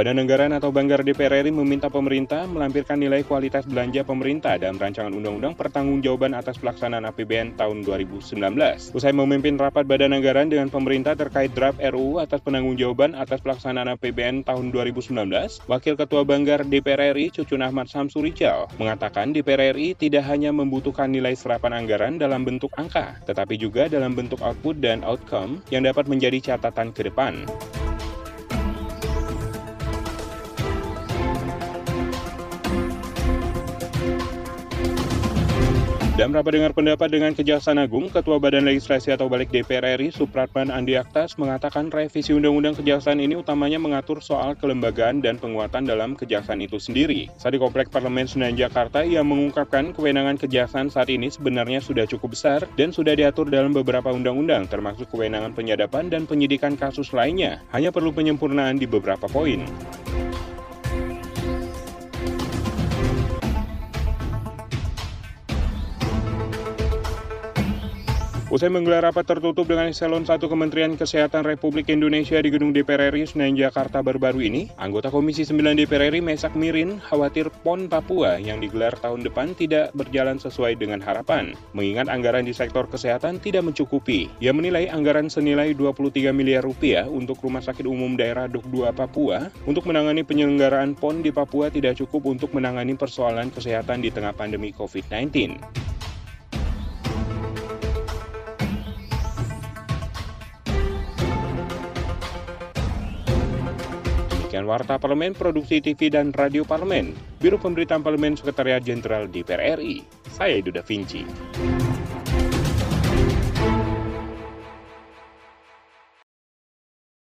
Badan Anggaran atau Banggar DPR RI meminta pemerintah melampirkan nilai kualitas belanja pemerintah dalam rancangan undang-undang pertanggungjawaban atas pelaksanaan APBN tahun 2019. Usai memimpin rapat Badan Anggaran dengan pemerintah terkait draft RUU atas penanggung-jawaban atas pelaksanaan APBN tahun 2019, Wakil Ketua Banggar DPR RI Cucun Ahmad Samsurical mengatakan DPR RI tidak hanya membutuhkan nilai serapan anggaran dalam bentuk angka, tetapi juga dalam bentuk output dan outcome yang dapat menjadi catatan ke depan. Dalam rapat dengar pendapat dengan Kejaksaan Agung, Ketua Badan Legislasi atau Balik DPR RI, Supratman Andi Aktas, mengatakan revisi Undang-Undang Kejaksaan ini utamanya mengatur soal kelembagaan dan penguatan dalam kejaksaan itu sendiri. Saat di Komplek Parlemen Senayan Jakarta, ia mengungkapkan kewenangan kejaksaan saat ini sebenarnya sudah cukup besar dan sudah diatur dalam beberapa undang-undang, termasuk kewenangan penyadapan dan penyidikan kasus lainnya. Hanya perlu penyempurnaan di beberapa poin. Usai menggelar rapat tertutup dengan eselon 1 Kementerian Kesehatan Republik Indonesia di Gedung DPR RI Senayan Jakarta baru-baru ini, anggota Komisi 9 DPR RI Mesak Mirin khawatir PON Papua yang digelar tahun depan tidak berjalan sesuai dengan harapan, mengingat anggaran di sektor kesehatan tidak mencukupi. Ia menilai anggaran senilai 23 miliar rupiah untuk Rumah Sakit Umum Daerah Duk 2 Papua untuk menangani penyelenggaraan PON di Papua tidak cukup untuk menangani persoalan kesehatan di tengah pandemi COVID-19. Demikian Warta Parlemen, Produksi TV dan Radio Parlemen, Biro Pemberitaan Parlemen Sekretariat Jenderal DPR RI. Saya Edo Da Vinci.